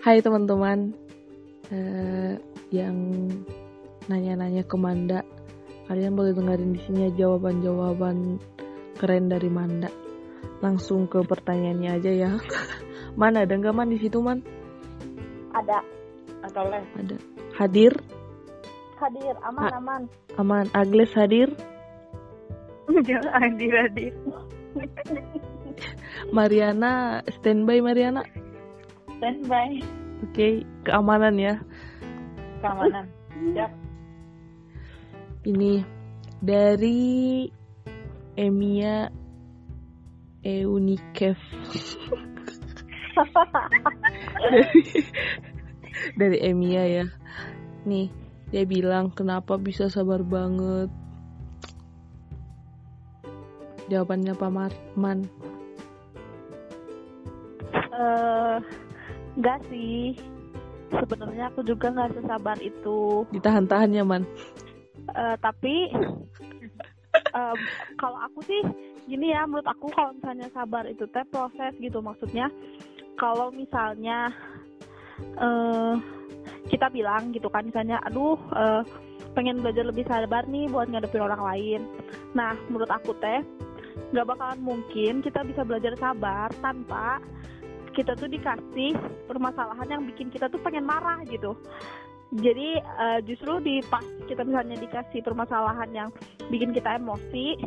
Hai teman-teman eh, yang nanya-nanya ke Manda, kalian boleh dengerin di sini ya jawaban-jawaban keren dari Manda. Langsung ke pertanyaannya aja ya. Man ada nggak man di situ man? Ada. Atau les? Ada. Hadir? Hadir, aman A- aman. Aman. Agnes hadir? Jangan hadir hadir. Mariana standby Mariana. Standby. Oke, keamanan ya. Keamanan. Siap. Ini dari Emia Eunikev. dari, dari Emia ya. Nih, dia bilang kenapa bisa sabar banget. Jawabannya Pak Marman. Eh, enggak sih. Sebenarnya aku juga nggak sesabar itu. Ditahan-tahan ya, Man. Eh, tapi em, kalau aku sih gini ya, menurut aku kalau misalnya sabar itu teh proses gitu maksudnya. Kalau misalnya eh kita bilang gitu kan misalnya, aduh eh, pengen belajar lebih sabar nih buat ngadepin orang lain. Nah, menurut aku teh nggak bakalan mungkin kita bisa belajar sabar tanpa kita tuh dikasih permasalahan yang bikin kita tuh pengen marah gitu. Jadi eh, justru di pas kita misalnya dikasih permasalahan yang bikin kita emosi,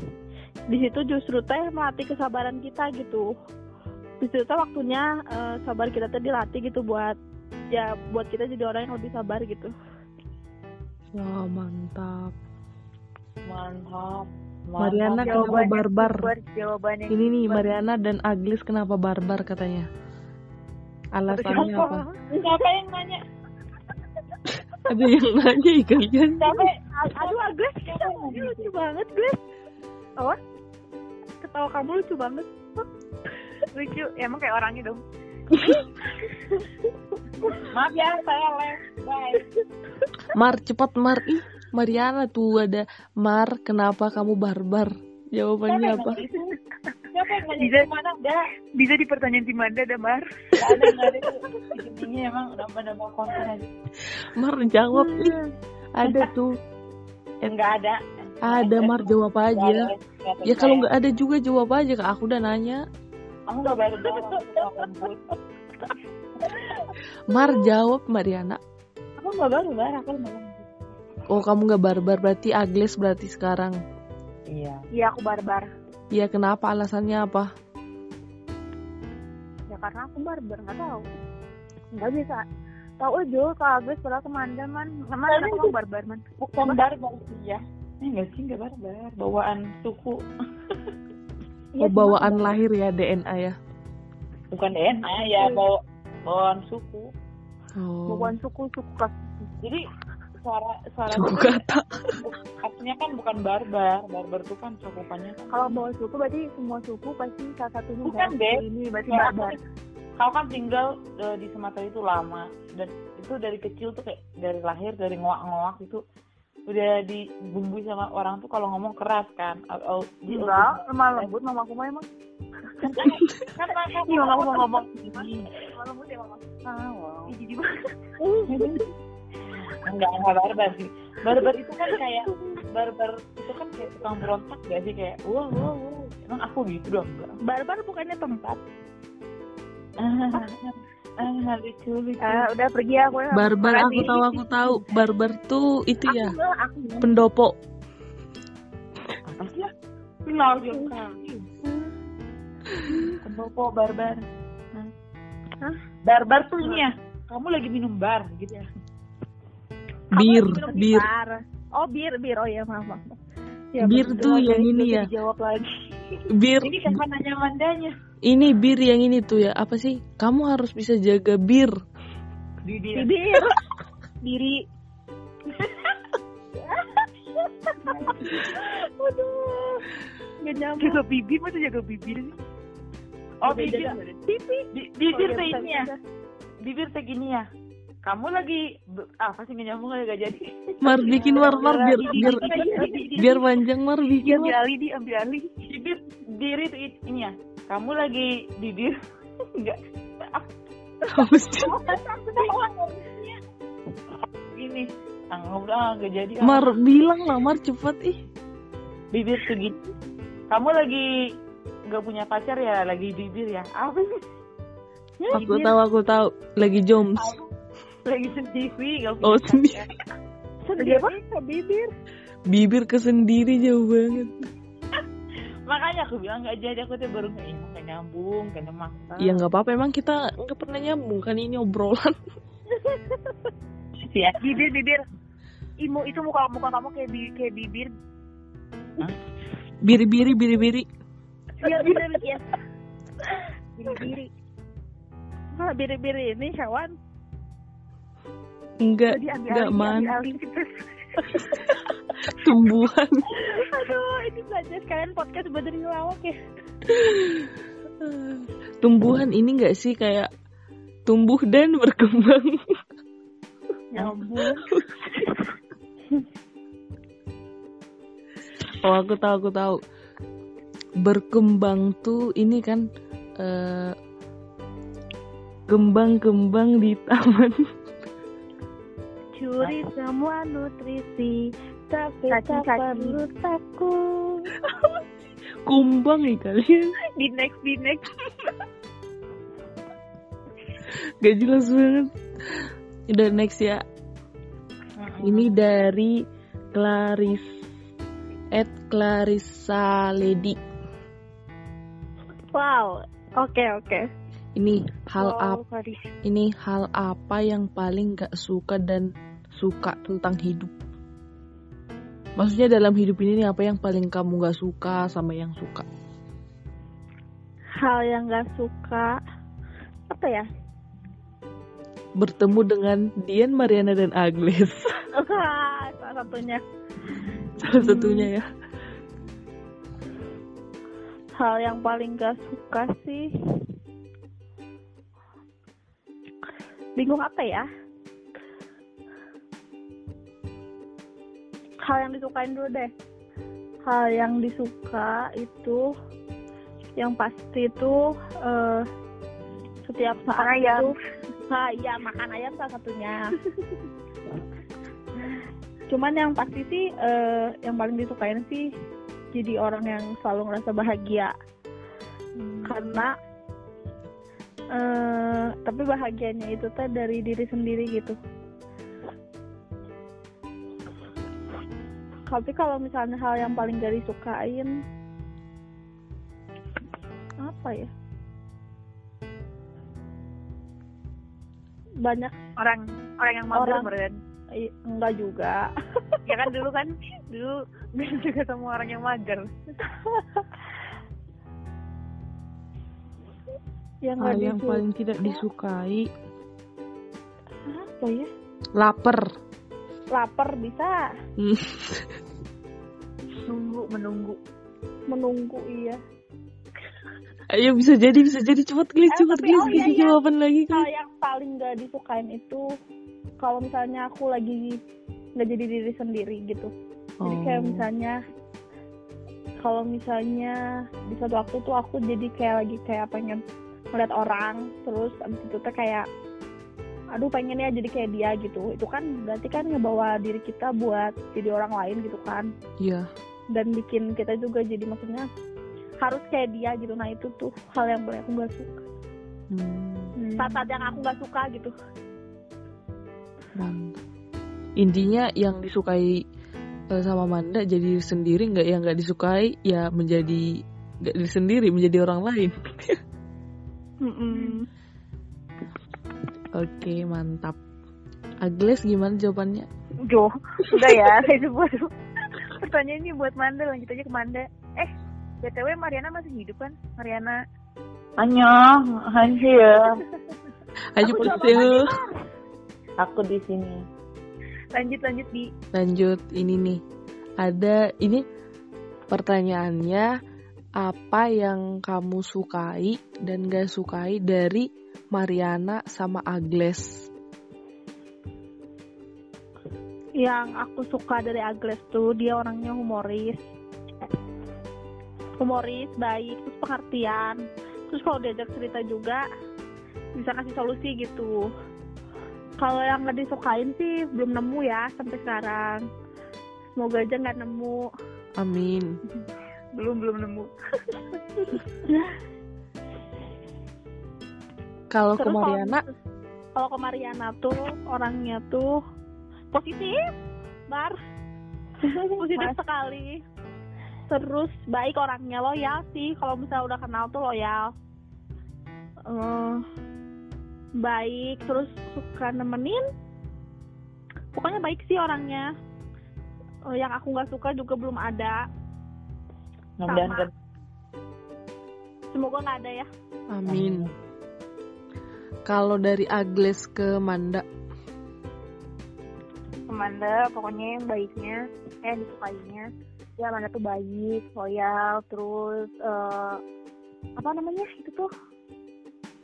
di situ justru teh melatih kesabaran kita gitu. Di situ teh waktunya eh, sabar kita tuh dilatih gitu buat ya buat kita jadi orang yang lebih sabar gitu. Wah, mantap. Mantap. Mariana kenapa Jawabannya barbar? jawabannya Ini nih. Mariana dan Aglis kenapa barbar katanya? Alasannya apa? Siapa yang nanya? Ada yang nanya ih kalian. Siapa? Aduh, kamu lucu banget, Gles. Apa? Ketawa kamu lucu banget. Lucu, ya, emang kayak orangnya dong. Maaf ya, saya les. Bye. Mar cepat Mar ih Mariana tuh ada Mar kenapa kamu barbar? Jawabannya apa? Bisa- Mana ada? Bisa di pertanyaan Timanda ada Mar. Nggak ada, nggak ada. Intinya emang nambah-nambah konten aja. Mar jawab ih. Ada tuh. Enggak ada. Ada Mar jawab aja. Ada. Ya kalau nggak ada juga jawab aja kak aku udah nanya. Kamu nggak baru. Mar jawab Mariana. Aku nggak baru bar, aku. Oh kamu nggak barbar berarti Agnes berarti sekarang. Iya. Iya, aku barbar. Ya kenapa alasannya apa? Ya karena aku barbar, nggak tahu. Nggak bisa. Tahu aja kalau Agnes pernah ke mana man. Ke mana aku itu- barbar man. Bukan barbar sih ya. Eh nggak sih nggak barbar. Bawaan suku. Iya, Oh bawaan lahir ya DNA ya. Bukan DNA ya, bawa bawaan suku. Oh. Bawaan suku suku kelas. Jadi suara suara Suku itu kata. artinya kan bukan barbar. Barbar itu kan cakupannya kan. Kalau bawaan suku berarti semua suku pasti salah satunya Bukan, dari Beb. Ini berarti Kayak barbar. Kau kan tinggal eh, di Sumatera itu lama dan itu dari kecil tuh kayak dari lahir dari ngoak-ngoak itu udah dibumbui sama orang tuh kalau ngomong keras kan. Oh, oh, di- Enggak, lemah lembut mama aku mah emang. kan kan maka Iya, mama aku mau ngomong. Lemah lembut ya mama. ah, wow. Jijik banget. Enggak enggak barbar sih barbar itu kan kayak barbar itu kan kayak tukang berontak gak sih kayak wow wow wow emang aku gitu dong Barbar bukannya tempat. ah ah, lucu lucu Ah, udah pergi aku. ya. Barbar aku tahu aku tahu. Barbar tuh itu ya Aku pendopo. apa sih ya kenal juga pendopo barbar Hah? Barbar tuh ini ya kamu lagi minum bar gitu ya Bir, bir. Oh, bir, bir. Oh iya, maaf, maaf. Ya, Bir bener. tuh yang ini ya. Dijawab lagi. Bir ini kapan nanya mandanya ini bir yang ini tuh ya apa sih? Kamu harus bisa jaga bir. Bibir. Diri. Aduh. Gak nyambung. Jaga bibir masa jaga bibir sih? oh bibir bibir Oh, iya, bisa, ini ya bisa. bibir teh gini ya kamu lagi apa sih nggak nyambung gak jadi Mar bikin mar mar biar biar biar panjang mar bikin Ambil alih di, ambil alih. bibir diri tuh ini ya kamu lagi bibir enggak Apa sih? Ini, ah, udah gak jadi. Mar bilang lah Mar cepet ih. bibir segitu. Kamu lagi gak punya pacar ya? Lagi bibir ya? Apa sih? Aku tahu aku tahu lagi Joms. Lagi sendiri gak punya Oh sendiri. Sendiri ke bibir. Bibir ke sendiri jauh banget. Makanya aku bilang gak jadi. Aku tuh baru gak, gak nyambung, gak maksa. Ya nggak apa-apa emang kita nggak pernah nyambung kan ini obrolan. ya. Bibir bibir. Imu itu muka muka kamu kayak bi kayak bibir. Biri-biri biri-biri. Iya, bibir ya. Biri-biri. Ah, biri-biri ini hewan. Enggak, Jadi ambil enggak alih, man. ambil. Tumbuhan. Aduh, ini belajar sekalian podcast dari ngelawak ya. Tumbuhan ini enggak sih kayak tumbuh dan berkembang. Nyambung. Oh aku tahu aku tahu. Berkembang tuh ini kan eh, kembang-kembang di taman. Curi semua nutrisi, tapi tak perlu takut. Kumbang nih kalian. Di next di next. Gak jelas banget. Udah next ya. Ini dari Claris at Clarissa Lady. Wow, oke oke. Ini hal Wow, apa? Ini hal apa yang paling gak suka dan suka tentang hidup? Maksudnya dalam hidup ini nih, apa yang paling kamu gak suka sama yang suka? Hal yang gak suka apa ya? Bertemu dengan Dian, Mariana dan Agnes. Salah satunya Salah satunya ya. hal yang paling gak suka sih bingung apa ya hal yang disukain dulu deh. Hal yang disuka itu yang pasti itu eh, setiap saat Makan ayam. itu iya makan ayam salah satunya. Cuman yang pasti sih eh, yang paling disukain sih jadi orang yang selalu ngerasa bahagia. Karena eh tapi bahagianya itu teh dari diri sendiri gitu tapi kalau misalnya hal yang paling gak disukain apa ya banyak Orang orang yang mager Orang. meren. eh, enggak juga Ya kan dulu kan dulu juga sama orang yang mager. yang Hal yang paling tidak disukai, apa ya lapar. lapar bisa Nunggu menunggu. menunggu iya Ayo bisa jadi bisa jadi cepet guys Eh, cepet guys oh, iya, iya. jawaban lagi hal guys. yang paling gak disukain itu kalau misalnya aku lagi nggak jadi diri sendiri gitu jadi kayak Oh. misalnya kalau misalnya di suatu waktu tuh aku jadi kayak lagi kayak pengen melihat orang terus abis itu tuh kayak aduh pengen ya jadi kayak dia gitu itu kan berarti kan ngebawa diri kita buat jadi orang lain gitu kan Iya. Dan bikin kita juga jadi maksudnya harus kayak dia gitu nah itu tuh hal yang paling aku nggak suka Hmm, saat-saat yang aku nggak suka gitu. Intinya yang disukai eh, sama Manda jadi diri sendiri nggak yang nggak disukai ya menjadi nggak diri sendiri menjadi orang lain. Mm-mm. Oke mantap. Agnes gimana jawabannya? Jo, udah ya. Itu buat pertanyaan ini buat Manda lanjut aja ke Manda. Eh, btw Mariana masih hidup kan? Mariana. Annyeong, Hansia. Ayo Aku jawab Putih. Aku di sini. Lanjut lanjut di Lanjut ini nih. Ada ini pertanyaannya apa yang kamu sukai dan gak sukai dari Mariana sama Agnes? Yang aku suka dari Agnes tuh dia orangnya humoris. Humoris baik terus pengertian. Terus kalau diajak cerita juga bisa kasih solusi gitu. Kalau yang nggak disukain sih belum nemu ya sampai sekarang. Semoga aja nggak nemu. Amin. belum belum nemu. Kalau ke Mariana, kalau ke Mariana tuh orangnya tuh positif. Bar. Positif sekali. Terus baik orangnya loyal sih. Kalau misalnya udah kenal tuh loyal. Eh, baik. Terus suka nemenin. Pokoknya baik sih orangnya. Eh, yang aku nggak suka juga belum ada. Mudah-mudahan Sama. kan semoga nggak ada ya. Amin. Kalau dari Agles ke Manda, Amanda pokoknya yang baiknya eh yang disukainya. Ya Amanda tuh baik loyal terus eh, apa namanya itu tuh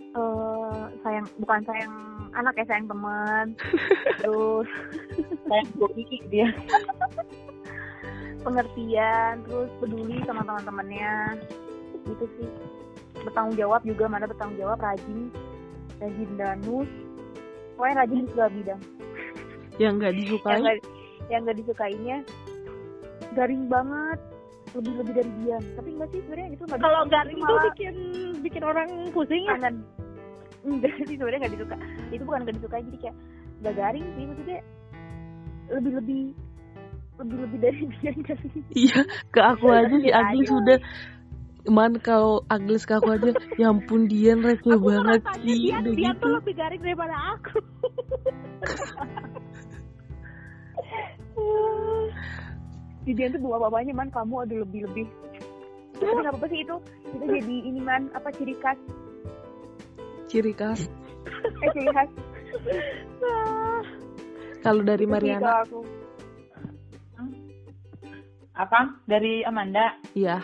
eh sayang bukan sayang anak ya sayang teman. Terus saya gue pikir dia. Pengertian terus peduli sama teman-temannya. Gitu sih. Bertanggung jawab juga mana bertanggung jawab rajin rajin danus. Pokoknya rajin di segala bidang yang nggak yang disukai, gak, yang gak disukainya garing banget. Lebih lebih dari dia. Tapi enggak sih sebenarnya itu nggak kalau garing itu bikin bikin orang pusing ya? Kangen. Enggak sih sebenarnya nggak disuka. Itu bukan nggak disukai jadi kayak nggak garing sih. Maksudnya lebih lebih lebih lebih dari dia iya ke aku aja si aja. sudah Man kalau Agles ke aku aja, ya ampun Dian receh banget. sih, dia, udah dia gitu. tuh lebih garing daripada aku di dia tuh bawa bapaknya man kamu ada lebih lebih tapi nggak apa-apa sih itu? Itu jadi ini man apa ciri khas? Ciri khas. eh ciri khas. Kalau dari Itu sih Mariana, kalau aku. Apa? Dari Amanda? Iya.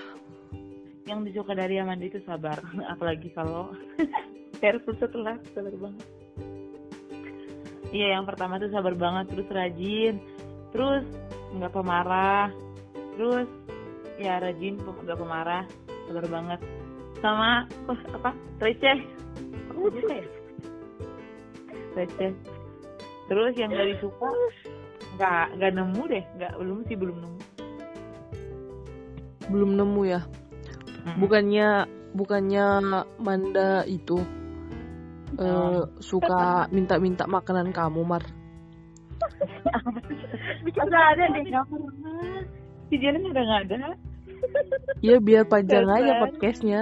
yang disuka dari Amanda itu sabar apalagi kalau versus setelah sabar banget. Iya yang pertama tuh sabar banget terus rajin terus nggak pemarah. Terus ya rajin nggak pemarah. Sabar banget. Sama oh, apa? Receh. Aku suka ya? Receh. Terus yang gak disuka nggak nggak nemu deh. Nggak belum sih belum nemu. Belum nemu ya. Bukannya bukannya Manda itu eh, suka minta-minta makanan kamu, Mar. Masa ada deh Nggak pernah. Si Jalan udah nggak ada. Ya biar panjang aja podcastnya.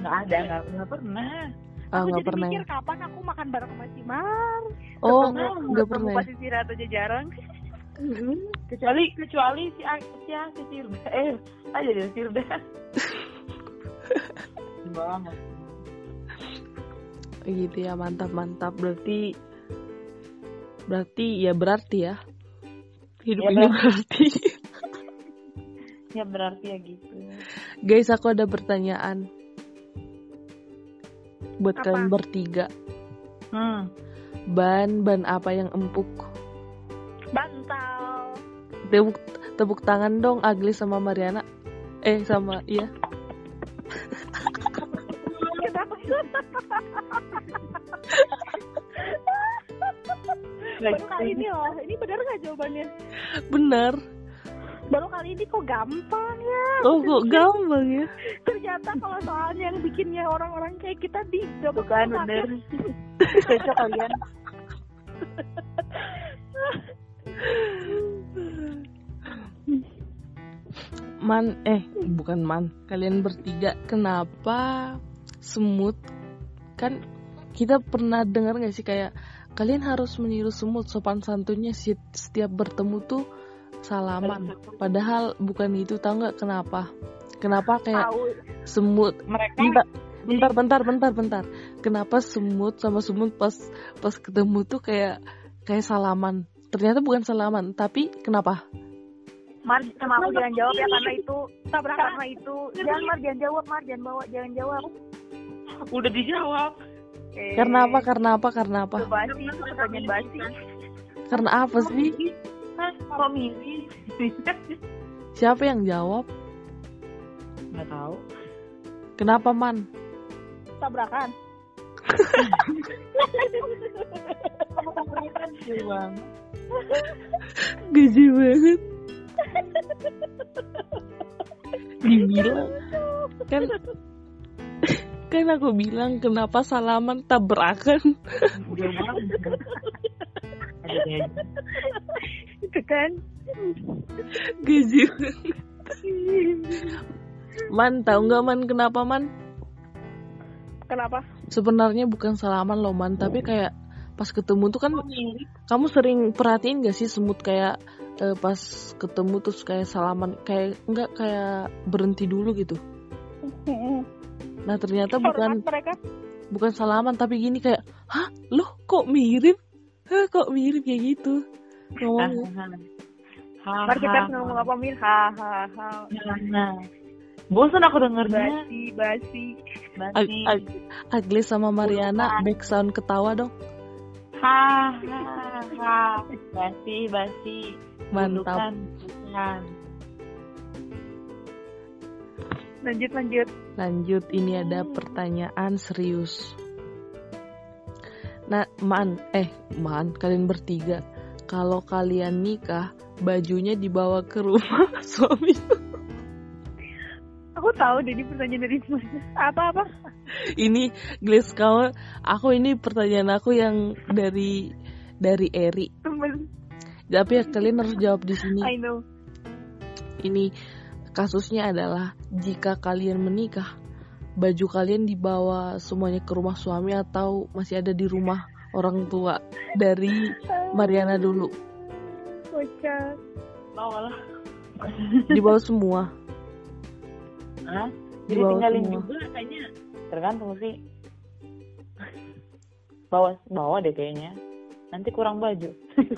Nggak ada, nggak nggak pernah. Ah aku nggak jadi pernah. mikir ya. kapan aku makan bareng sama si Mar Oh nggak pernah. ya. pasti sih atau jarang Kecuali kecuali si A- si A- si Firda. Eh, aja deh Firda. Banget. Gitu ya mantap mantap. Berarti berarti ya berarti ya. Hidup Ya, ini berarti. Ya berarti ya gitu. Guys, aku ada pertanyaan buat Apa? kalian bertiga. Hmm. Ban ban apa yang empuk? bantal Tepuk tepuk tangan dong Agli sama Mariana. Eh sama iya. kenapa baru kali ini loh. Ini benar nggak jawabannya? Benar. baru kali ini kok gampang ya? Oh kok gampang ya? ternyata kalau soalnya yang bikinnya orang-orang kayak kita di bukan bener. cocok kalian. Man eh bukan man. Kalian bertiga kenapa semut? Kan kita pernah dengar gak sih kayak kalian harus meniru semut sopan santunnya setiap bertemu tuh salaman. Padahal bukan itu tahu nggak kenapa? Kenapa kayak semut? Mereka bentar bentar bentar bentar bentar. Kenapa semut sama semut pas pas ketemu tuh kayak kayak salaman? Ternyata bukan salaman tapi kenapa? Mar sama aku jangan jawab? Ya karena itu. Tabrakan. Karena itu. Jangan Mar jangan jawab Mar. Jangan bawa jangan jawab. Udah dijawab. Eh, karena apa karena apa karena apa? Basi basi karena apa sih? kok milih? siapa yang jawab? Nggak tahu. kenapa man? Tabrakan. Bang Gaji banget. Dibilang kan kan aku bilang kenapa salaman tabrakan itu kan? Gaji. Man tahu nggak man kenapa man? Kenapa? sebenarnya bukan salaman loh man tapi kayak pas ketemu tuh kan mirip. kamu sering perhatiin gak sih semut kayak eh, pas ketemu terus kayak salaman kayak enggak kayak berhenti dulu gitu nah ternyata bukan mereka. bukan salaman tapi gini kayak hah? Loh kok mirip? Hah kok mirip kayak gitu? Ngomongnya Ntar kita harus ngomong apa mir? Hahaha Nah, bosan aku dengernya. basi basi. Basi. Ag- Agles sama Mariana back sound ketawa dong. Ha ha ha. Basi basi. mantap. Bukan, lanjut lanjut. Lanjut ini ada pertanyaan serius. Nah man eh man kalian bertiga kalau kalian nikah bajunya dibawa ke rumah suami. Aku tahu ini pertanyaan dari mana Apa apa? ini Gles kamu aku ini pertanyaan aku yang dari dari Eri. Temen. Tapi ya kalian harus jawab di sini. I know. Ini kasusnya adalah jika kalian menikah baju kalian dibawa semuanya ke rumah suami atau masih ada di rumah orang tua dari Mariana dulu kocak Bawa lah. dibawa semua Hah? Jadi Dibawa tinggalin semua. juga kayaknya. Tergantung sih. Bawa bawa deh kayaknya. Nanti kurang baju.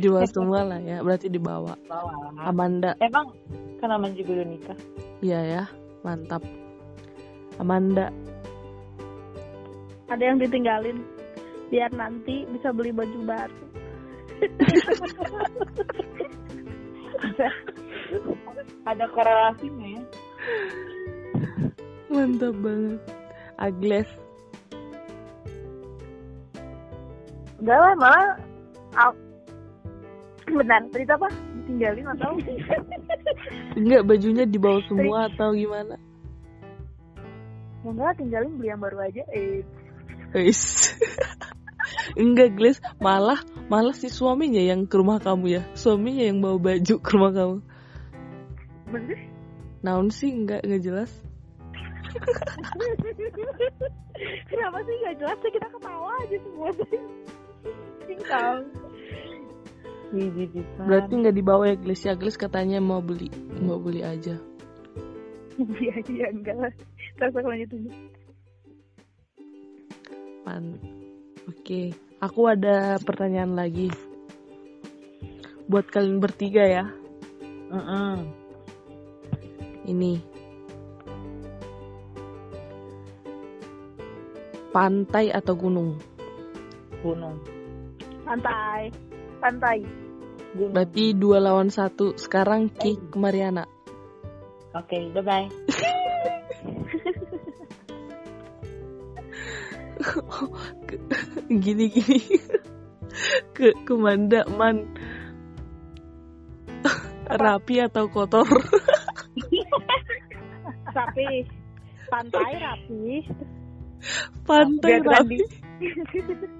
dibawa semua lah ya berarti dibawa bawa. Amanda Emang kan aman juga udah nikah. iya ya mantap Amanda Ada yang ditinggalin biar nanti bisa beli baju baru. Ada korelasinya ya. mantap banget Agles enggak lah malah Al- benar itu apa ditinggalin atau enggak bajunya dibawa semua atau gimana Ya enggak tinggalin beli yang baru aja eh. Enggak, Gles. Malah malah si suaminya yang ke rumah kamu ya. Suaminya yang bawa baju ke rumah kamu. bener Naon sih enggak enggak jelas. Kenapa sih nggak jelas sih kita ketawa aja semua Berarti enggak dibawa ya, Gles. Ya, Gles katanya mau beli, mau beli aja. iya iya enggak lah terus aku lanjut dulu Pan. Oke, aku ada pertanyaan lagi. Buat kalian bertiga ya. Mm-mm. Ini. Pantai atau gunung? Gunung. Pantai Gunung. Berarti dua lawan satu. Sekarang kick Mariana. Oke, bye bye. gini gini ke kemanda man rapi atau kotor Rapi. Pantai rapi. pantai rapi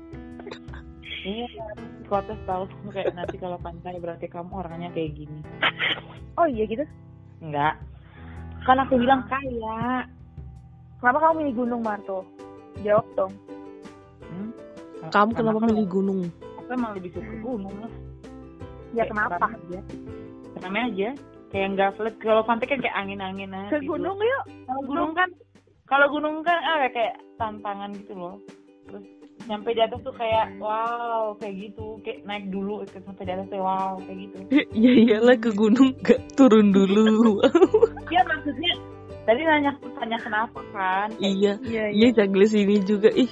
Kotes tahu kayak nanti kalau pantai berarti kamu orangnya kayak gini. oh iya gitu Enggak. Kan aku bilang kaya. kenapa kamu milih gunung Marto jawab dong Hmm? kamu kenapa milih gunung Aku emang lebih suka gunung lah. ya Kayak kenapa aja. Rame aja. Kayak nggak flat. Kalau pantai kan kayak angin-angin aja. Ke gunung yuk. Kalau gunung kan, kalau gunung kan ah, kayak tantangan gitu loh. Terus nyampe di atas tuh kayak wow kayak gitu. Kayak naik dulu ke sampai di atas tuh wow kayak gitu. Ya iyalah ke gunung gak turun dulu. Ya maksudnya tadi nanya tanya kenapa kan? Iya iya iya. Cagles ini juga ih.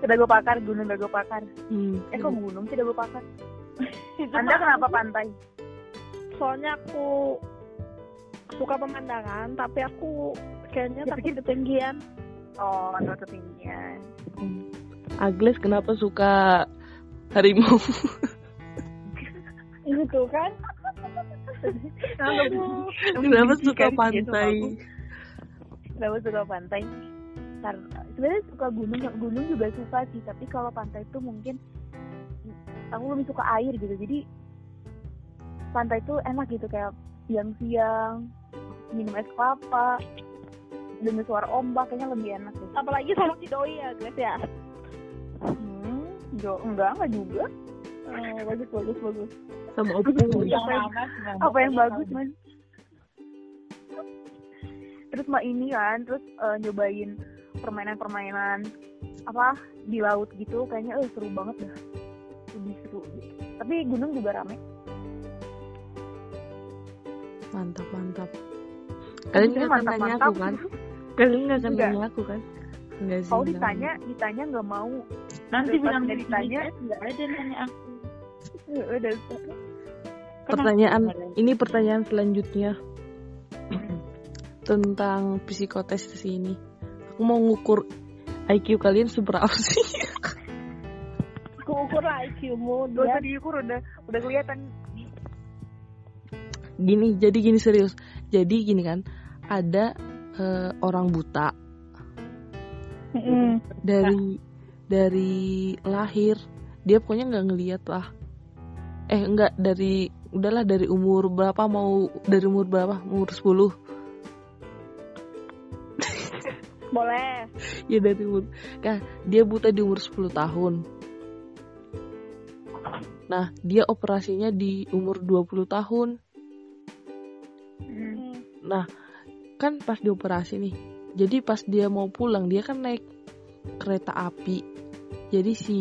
Udah gue pakar gunung udah gue pakar. Hmm. eh kok gunung sih udah gue pakar? Itu anda kenapa pantai? Soalnya aku suka pemandangan, tapi aku kayaknya Dia takut pikir- ketinggian oh takut ketinggian Agnes kenapa suka harimau? ini tuh kan kenapa suka pantai? Kenapa suka pantai? Karena sebenarnya suka gunung, gunung juga suka sih. Tapi kalau pantai itu mungkin aku lebih suka air gitu. Jadi pantai itu enak gitu kayak siang-siang minum es kelapa dengar suara ombak kayaknya lebih enak deh. apalagi sama si doi ya guys ya Hmm, jo, enggak enggak juga. oh, bagus bagus bagus Sama opung. yang Apa yang- Apa yang bagus mas? Terus mah ini kan, terus eh, nyobain permainan-permainan apa di laut gitu, kayaknya eh seru banget dah. Lebih seru. Gitu. Tapi gunung juga rame. Mantap, mantap. Kalian nggak akan nanya aku kan? Kalian nggak akan Enggak. nanya aku kan? Enggak sih. Kalau enggak. ditanya, ditanya nggak mau. nanti bilang nggak ditanya, nggak ada nanya aku udah. Pertanyaan ini pertanyaan selanjutnya tentang psikotes ini. Aku mau ngukur IQ kalian seberapa sih? aku ukur lah IQ-mu Gak usah diukur udah udah kelihatan. Gini, jadi gini serius. Jadi gini kan, ada eh, orang buta Mm-mm. dari dari lahir dia pokoknya nggak ngeliat lah. Eh enggak dari udahlah dari umur berapa mau dari umur berapa? Umur 10 boleh ya dari umur kan dia buta di umur 10 tahun nah dia operasinya di umur 20 tahun Hmm. nah kan pas dioperasi nih. Jadi pas dia mau pulang dia kan naik kereta api. Jadi si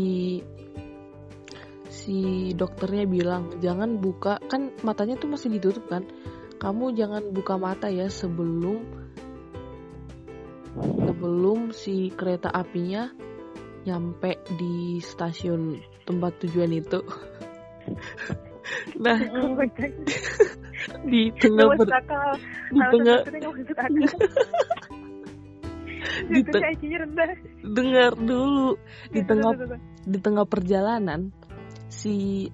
si dokternya bilang jangan buka kan matanya tuh masih ditutup kan? Kamu jangan buka mata ya sebelum sebelum si kereta apinya nyampe di stasiun tempat tujuan itu. Nah di tengah ber- di tengah di te- Itu IQ-nya rendah. dengar dulu. Di tengah di tengah perjalanan si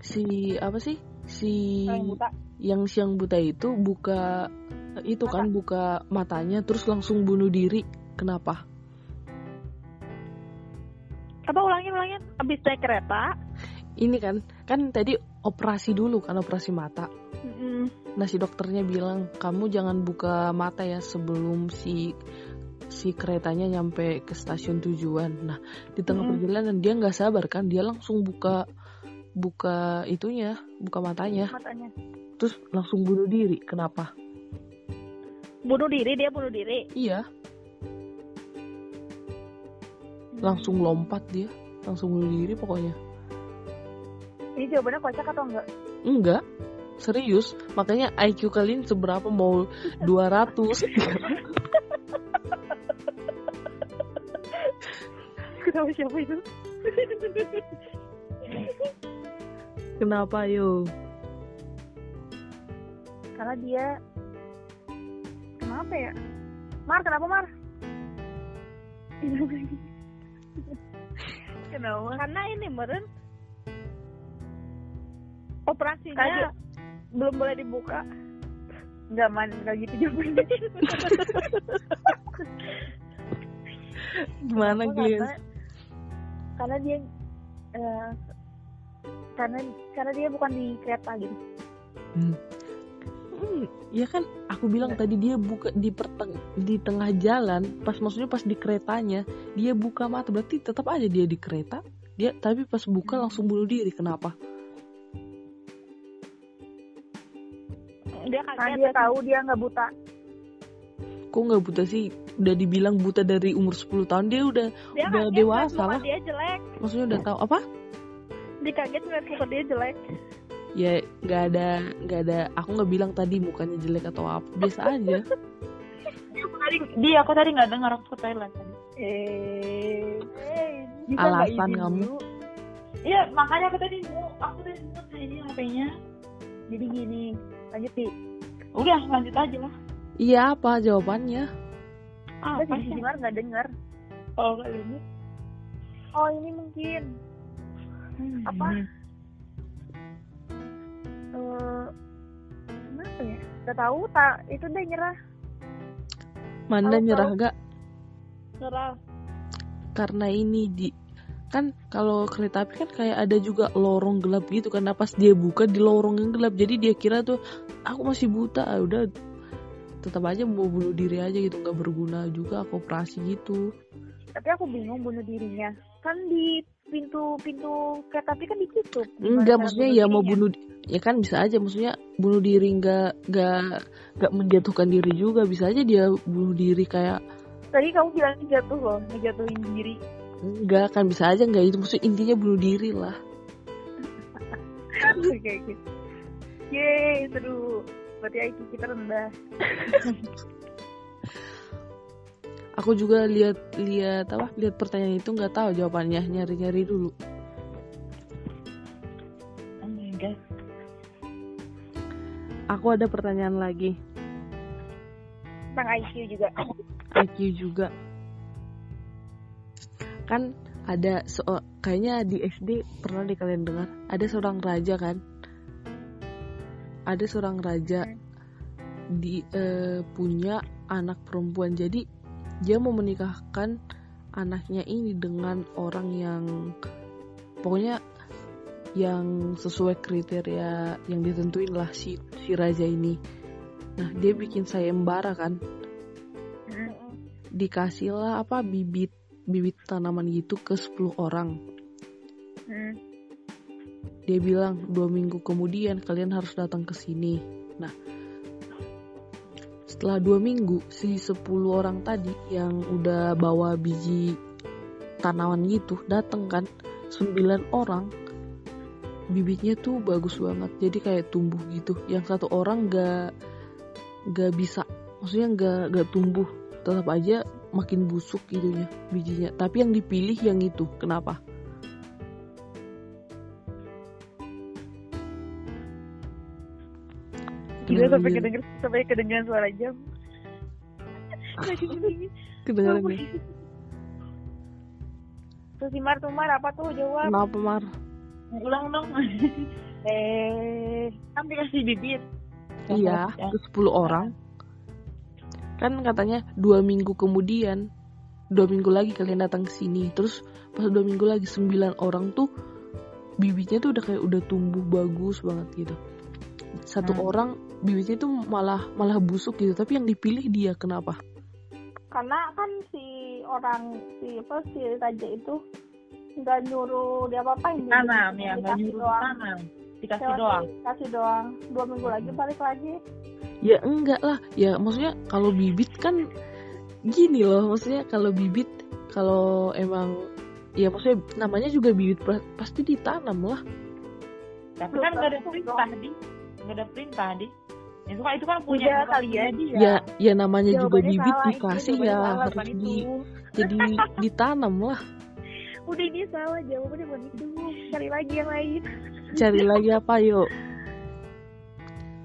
si apa sih? Si buta. yang siang buta itu buka itu kan buka matanya terus langsung bunuh diri. Kenapa? Apa ulangin ulangin. Abis naik kereta. Ini kan kan tadi operasi dulu kan operasi mata. Mm-mm. nah si dokternya bilang kamu jangan buka mata ya sebelum si si keretanya nyampe ke stasiun tujuan. Nah di tengah Mm-mm. perjalanan dia nggak sabar kan dia langsung buka buka itunya buka matanya. Matanya. terus langsung bunuh diri kenapa? Bunuh diri dia bunuh diri. Iya. Langsung lompat dia langsung bunuh diri pokoknya Ini jawabannya kocak atau enggak? enggak serius makanya IQ kalian seberapa mau 200 Kenapa siapa itu? kenapa yo Karena dia kenapa ya? Mar, kenapa Mar? kenapa? karena ini meren operasinya Kaget. belum boleh dibuka. Enggak man, enggak gitu jawabannya. gimana kalian Karena, dia eh, karena karena dia bukan di kereta gitu. Hmm, ya kan? Aku bilang tadi dia buka di perteng di tengah jalan pas maksudnya pas di keretanya dia buka mata berarti tetap aja dia di kereta. Dia tapi pas buka langsung bunuh diri kenapa dia kaget dia ya. tahu dia nggak buta. kok nggak buta sih udah dibilang buta dari umur 10 tahun dia udah dia udah kaget dewasa lah. dia jelek maksudnya udah tahu apa dia kaget ngeliat muka dia jelek ya nggak ada nggak ada aku nggak bilang tadi mukanya jelek atau apa biasa aja tadi dia aku tadi nggak dengar aku ke Thailand tadi Eh, nggak Alasan kamu. iya makanya aku tadi mau aku tadi mau kayaknya HP-nya Jadi gini, lanjut di udah lanjut aja lah iya apa jawabannya Ah, apa si sih? Simar nggak dengar. Oh, kali ini. Oh ini mungkin Apa? eh kenapa ya? Gak tahu tak itu deh nyerah. Manda Tahu, nyerah tahu. gak? Nyerah. Karena ini di kan kalau kereta api kan kayak ada juga lorong gelap gitu kan. Nah, pas dia buka di lorong yang gelap, jadi dia kira tuh aku masih buta. Ah, udah tetap aja mau bunuh diri aja gitu nggak berguna juga aku operasi gitu Tapi aku bingung bunuh dirinya. Kan di pintu pintu kereta api kan ditutup. Enggak maksudnya ya mau bunuh ya kan bisa aja maksudnya bunuh diri nggak nggak nggak menjatuhkan diri juga bisa aja dia bunuh diri kayak Tadi kamu bilang jatuh loh, ngejatuhin diri. Enggak kan bisa aja nggak itu maksudnya intinya bunuh diri lah Oke oke. Yeay seru. Berarti IQ kita rendah. aku juga lihat lihat apa lihat pertanyaan itu nggak tahu jawabannya nyari nyari dulu Oh my god. aku ada pertanyaan lagi Tentang IQ juga. IQ juga kan ada so kayaknya di SD pernah di kalian dengar ada seorang raja kan? Ada seorang raja di eh, punya anak perempuan. Jadi dia mau menikahkan anaknya ini dengan orang yang pokoknya yang sesuai kriteria yang ditentuin lah si si raja ini. Nah dia bikin sayembara kan? Dikasihlah apa bibit bibit tanaman gitu ke 10 orang. Hmm. dia bilang dua minggu kemudian kalian harus datang ke sini. Nah setelah dua minggu si 10 orang tadi yang udah bawa biji tanaman gitu datang kan 9 orang bibitnya tuh bagus banget. Jadi kayak tumbuh gitu. Yang satu orang gak gak bisa maksudnya gak gak tumbuh. Tetap aja makin busuk gitunya bijinya tapi yang dipilih yang itu kenapa Gila sampai Iya. kedenger sampai kedengeran suara jam. Lagi gini. kedengeran nih Terus Simar Tumar apa tuh jawab? kenapa mar Ulang dong. Eh, kan dikasih bibit. iya Ya. ke 10 orang kan katanya dua minggu kemudian dua minggu lagi kalian datang ke sini terus pas dua minggu lagi sembilan orang tuh bibitnya tuh udah kayak udah tumbuh bagus banget gitu satu Hmm. orang bibitnya tuh malah malah busuk gitu tapi yang dipilih dia kenapa Karena kan si orang si apa si raja itu nggak nyuruh dia apa-apain. Tanam ya, nggak nyuruh doang. tanam. Dikasih doang. Dikasih doang. Dua minggu lagi balik lagi. Ya enggak lah ya maksudnya kalau bibit kan gini loh maksudnya kalau bibit kalau emang ya maksudnya namanya juga bibit pa- pasti ditanam lah Tapi kan nggak ada perintah di, nggak ada perintah di. Itu kan itu kan punya Udah kali ya. dia. ya ya namanya juga bibit salah, dikasih ya harus di jadi ditanam lah Udah ini salah jawabannya bukan itu. Cari lagi yang lain. cari lagi apa yuk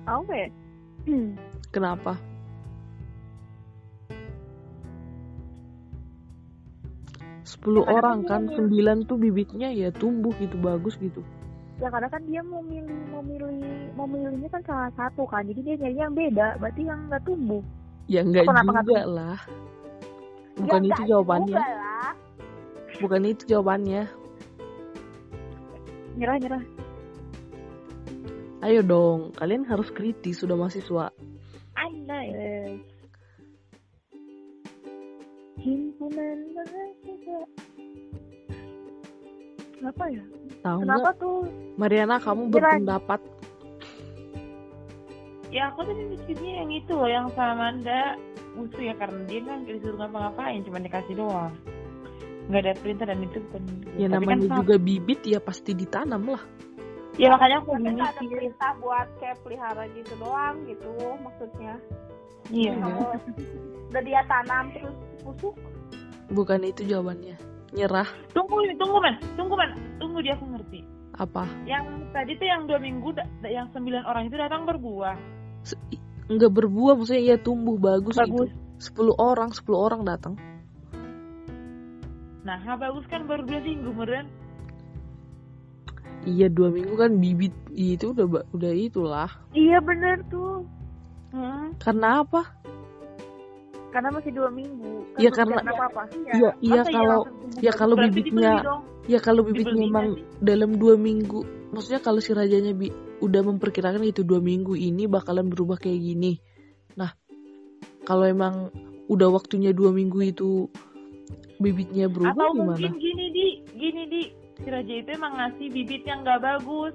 Apa ya? Kenapa Sepuluh Ya, orang kan, sembilan tuh bibitnya ya tumbuh gitu bagus gitu. Ya karena kan dia mau milih mau milih mau milihnya kan salah satu kan. Jadi dia nyari yang beda. Berarti yang nggak tumbuh. Ya nggak juga lah. Bukan Ya, itu jawabannya. lah. Bukan itu jawabannya. Nyerah nyerah. Ayo dong, kalian harus kritis sudah mahasiswa. Andai. Himpunan mahasiswa. Kenapa ya? Tahu Kenapa nggak, tuh? Mariana kamu Nyerah. berpendapat Ya aku tadi mikirnya yang itu loh, yang sama Manda musuh ya karena dia kan gak disuruh ngapa-ngapain, cuma dikasih doang. Nggak ada perintah dan itu bukan. ya Tapi namanya kan sama- juga bibit ya pasti ditanam lah. Ya makanya aku Tapi nggak ada perintah buat kayak pelihara gitu doang gitu maksudnya. Iya. Kalau udah dia tanam terus busuk. Bukan itu jawabannya. Nyerah Tunggu, tunggu men, tunggu men, tunggu dia aku ngerti. apa? Yang tadi tuh yang dua minggu, yang sembilan orang itu datang berbuah. Se- Enggak berbuah maksudnya ya tumbuh bagus, Bagus. gitu. 10 orang 10 orang datang Nah, bagus kan baru dua minggu meren. Iya dua minggu kan bibit itu udah udah itulah Iya bener tuh. Hmm. karena apa Karena masih dua minggu. Kan Iya, karena- kelihatan apa-apa. iya iya Masa kalau ya kalau bibitnya ya kalau bibitnya nggak sih? dalam dua minggu maksudnya kalau si rajanya bi udah memperkirakan itu dua minggu ini bakalan berubah kayak gini nah kalau emang udah waktunya dua minggu itu bibitnya berubah Atau gimana mungkin gini di, gini di, si Raja itu emang ngasih bibit yang nggak bagus.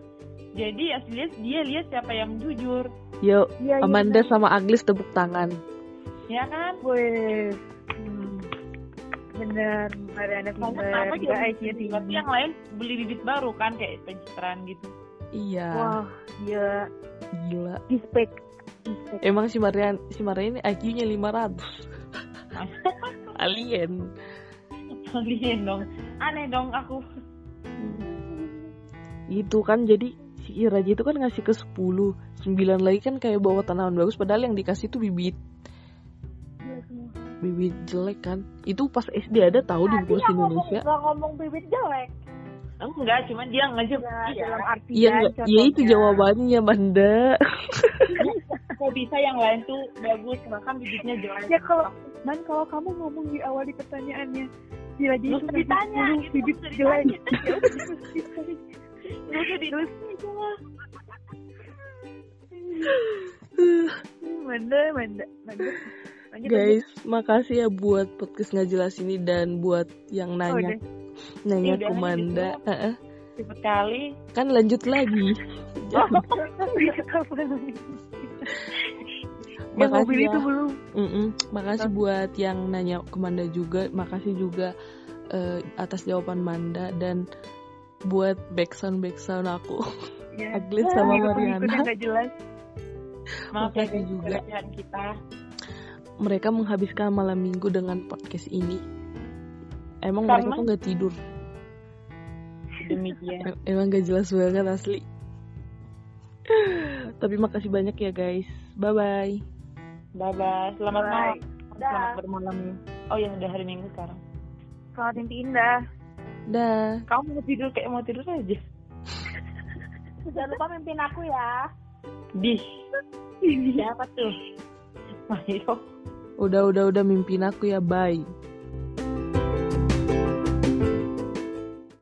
Jadi aslinya dia lihat siapa yang jujur, Yo, Iya, iya, Amanda bener. sama Aglis tepuk tangan. ya kan? Wih. Hmm. Bener, Mariana Kamu pinter. kenapa Juga juga IQ bibit, tapi tinggi. yang lain beli bibit baru kan kayak pencitraan gitu. Iya, Wah, dia gila. respect. Respect. Emang si Marian, si Marian ini IQ-nya 500. Alien. Kalian dong, aneh dong aku. Itu kan jadi si Raja itu kan ngasih ke 10. 9 lagi kan kayak bawa tanaman bagus padahal yang dikasih tuh bibit semua. bibit jelek kan. Itu pas SD ada tahu di Pos Indonesia. Nggak ngomong bibit jelek. Enggak, cuman dia ngajak. Ya, Iya. dalam Iya, enggak. ya itu contohnya. jawabannya, Manda. Kok bisa yang lain tuh bagus, bahkan bibitnya jelek. Ya kalau Man kalau kamu ngomong di awal di pertanyaannya Gila jadi Lu itu ditanya, gitu, bibit jelek itu lah. Manda, manda, manda Guys, makasih ya buat podcast nggak jelas ini dan buat yang lanjut. Oh, nanya nanya Ya ke udah, Manda. gitu. Heeh. Cepet kali. Kan lanjut lagi. Yang Makasih mobil ya. itu belum Mm-mm. Makasih buat yang nanya ke Manda juga. Makasih juga eh, atas jawaban Manda dan buat backsound backsound aku. ya. Aglis sama Pengikut-pengikut Mariana. jelas Maaf ya Makasih guys, juga. kita. Mereka menghabiskan malam minggu dengan podcast ini. Emang Karena- mereka tuh nggak tidur. Demikian. Em- Emang gak jelas banget asli. Tapi makasih banyak ya guys. Bye bye. Bye bye. Selamat Bye. malam. Dah. Selamat bermalam. Oh ya udah hari Minggu sekarang. Selamat mimpi indah Dah. Kamu mau tidur kayak mau tidur aja. Jangan lupa mimpin aku ya Di. Siapa tuh? Mayo. Udah udah udah mimpin aku ya bye.